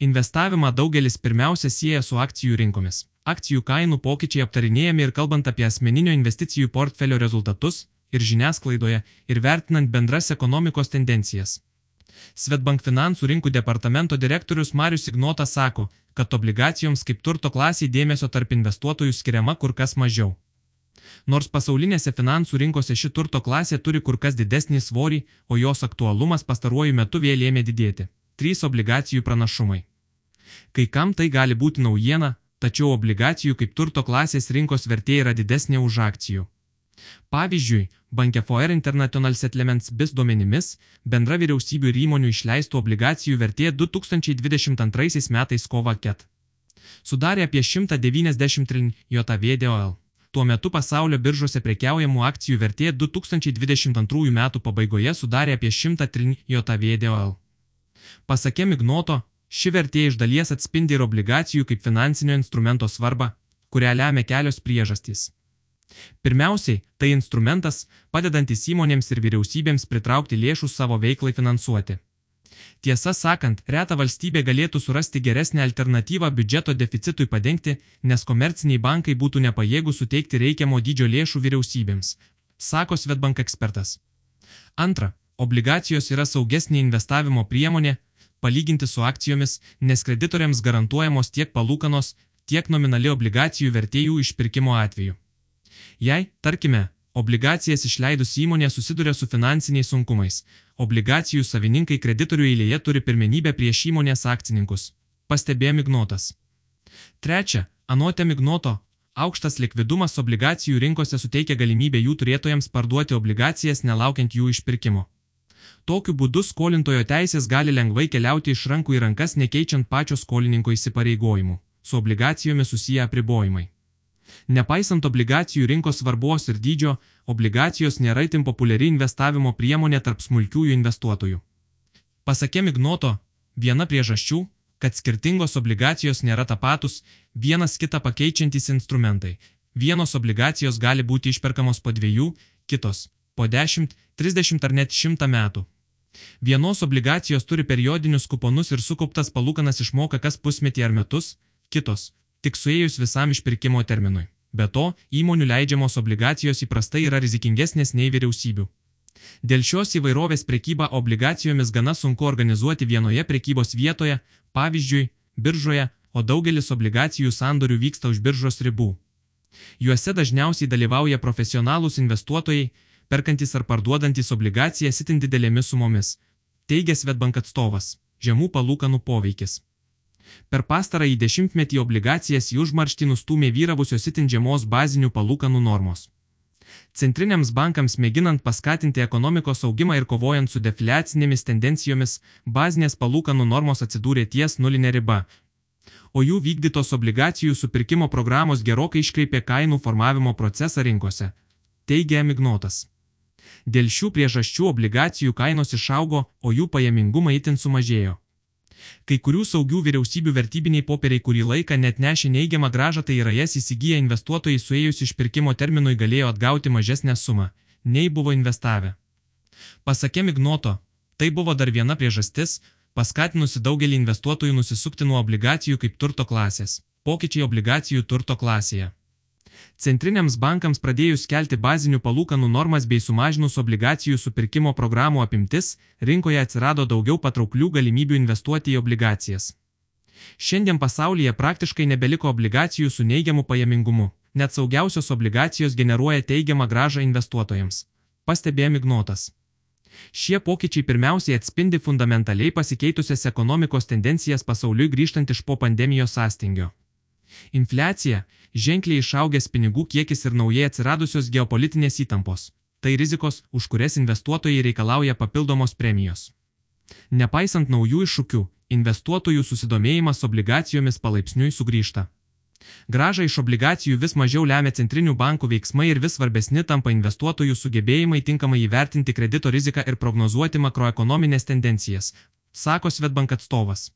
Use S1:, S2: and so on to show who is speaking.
S1: Investavimą daugelis pirmiausia sieja su akcijų rinkomis. Akcijų kainų pokyčiai aptarinėjami ir kalbant apie asmeninio investicijų portfelio rezultatus ir žiniasklaidoje, ir vertinant bendras ekonomikos tendencijas. Svetbank finansų rinkų departamento direktorius Marius Ignotas sako, kad obligacijoms kaip turto klasiai dėmesio tarp investuotojų skiriama kur kas mažiau. Nors pasaulinėse finansų rinkose ši turto klasė turi kur kas didesnį svorį, o jos aktualumas pastaruoju metu vėl ėmė didėti. 3 obligacijų pranašumai. Kai kam tai gali būti naujiena, tačiau obligacijų kaip turto klasės rinkos vertė yra didesnė už akcijų. Pavyzdžiui, Banke Foer International Settlements BIS duomenimis, bendra vyriausybių ir įmonių išleistų obligacijų vertė 2022 metais kova ket. Sudarė apie 190 trin JVDOL. Tuo metu pasaulio biržose prekiaujamų akcijų vertė 2022 metų pabaigoje sudarė apie 100 trin JVDOL. Pasakė Mignoto, ši vertė iš dalies atspindi ir obligacijų kaip finansinio instrumento svarbą, kurią lemia kelios priežastys. Pirmiausiai, tai instrumentas, padedantis įmonėms ir vyriausybėms pritraukti lėšų savo veiklai finansuoti. Tiesą sakant, reta valstybė galėtų surasti geresnę alternatyvą biudžeto deficitui padengti, nes komerciniai bankai būtų nepajėgų suteikti reikiamo dydžio lėšų vyriausybėms, sako Svetbank ekspertas. Antra, obligacijos yra saugesnė investavimo priemonė, palyginti su akcijomis, nes kreditoriams garantuojamos tiek palūkanos, tiek nominali obligacijų vertėjų išpirkimo atveju. Jei, tarkime, obligacijas išleidus įmonė susiduria su finansiniais sunkumais, obligacijų savininkai kreditorių eilėje turi pirmenybę prieš įmonės akcininkus, pastebėjo Mignotas. Trečia, anuotė Mignoto, aukštas likvidumas obligacijų rinkose suteikia galimybę jų turėtojams parduoti obligacijas nelaukiant jų išpirkimo. Tokiu būdu skolintojo teisės gali lengvai keliauti iš rankų į rankas nekeičiant pačio skolininko įsipareigojimų, su obligacijomis susiję apribojimai. Nepaisant obligacijų rinkos svarbos ir dydžio, obligacijos nėra itin populiari investavimo priemonė tarp smulkiųjų investuotojų. Pasakė Mignoto, viena priežasčių, kad skirtingos obligacijos nėra tapatus, vienas kitą pakeičiantys instrumentai. Vienos obligacijos gali būti išperkamos po dviejų, kitos po 10, 30 ar net 100 metų. Vienos obligacijos turi periodinius kuponus ir sukauptas palūkanas išmoka kas pusmetį ar metus, kitos tik suėjus visam išpirkimo terminui. Be to, įmonių leidžiamos obligacijos įprastai yra rizikingesnės nei vyriausybių. Dėl šios įvairovės prekybą obligacijomis gana sunku organizuoti vienoje prekybos vietoje, pavyzdžiui, biržoje, o daugelis obligacijų sandorių vyksta už biržos ribų. Juose dažniausiai dalyvauja profesionalūs investuotojai, perkantis ar parduodantis obligacijas itin didelėmis sumomis, teigia Svetbank atstovas - žemų palūkanų poveikis. Per pastarąjį dešimtmetį obligacijas į užmarštį nustumė vyravusios itin žemos bazinių palūkanų normos. Centriniams bankams mėginant paskatinti ekonomikos augimą ir kovojant su defliacinėmis tendencijomis, bazinės palūkanų normos atsidūrė ties nulinė riba, o jų vykdytos obligacijų supirkimo programos gerokai iškreipė kainų formavimo procesą rinkose, teigia Mignotas. Dėl šių priežasčių obligacijų kainos išaugo, o jų pajamingumai itin sumažėjo. Kai kurių saugių vyriausybių vertybiniai popieriai kurį laiką net nešė neigiamą gražą, tai yra jas įsigiję investuotojai suėjus išpirkimo terminui galėjo atgauti mažesnę sumą, nei buvo investavę. Pasakė Mignoto, tai buvo dar viena priežastis, paskatinusi daugelį investuotojų nusisukti nuo obligacijų kaip turto klasės. Pokyčiai obligacijų turto klasėje. Centriniams bankams pradėjus kelti bazinių palūkanų normas bei sumažinus obligacijų supirkimo programų apimtis, rinkoje atsirado daugiau patrauklių galimybių investuoti į obligacijas. Šiandien pasaulyje praktiškai nebeliko obligacijų su neigiamu pajamingumu, net saugiausios obligacijos generuoja teigiamą gražą investuotojams. Pastebėjo Mignotas. Šie pokyčiai pirmiausiai atspindi fundamentaliai pasikeitusias ekonomikos tendencijas pasauliui grįžtant iš po pandemijos sąstingio. Infliacija, ženkliai išaugęs pinigų kiekis ir naujai atsiradusios geopolitinės įtampos. Tai rizikos, už kurias investuotojai reikalauja papildomos premijos. Nepaisant naujų iššūkių, investuotojų susidomėjimas obligacijomis palaipsniui sugrįžta. Gražą iš obligacijų vis mažiau lemia centrinių bankų veiksmai ir vis svarbesni tampa investuotojų sugebėjimai tinkamai įvertinti kredito riziką ir prognozuoti makroekonominės tendencijas, sako Svetbank atstovas.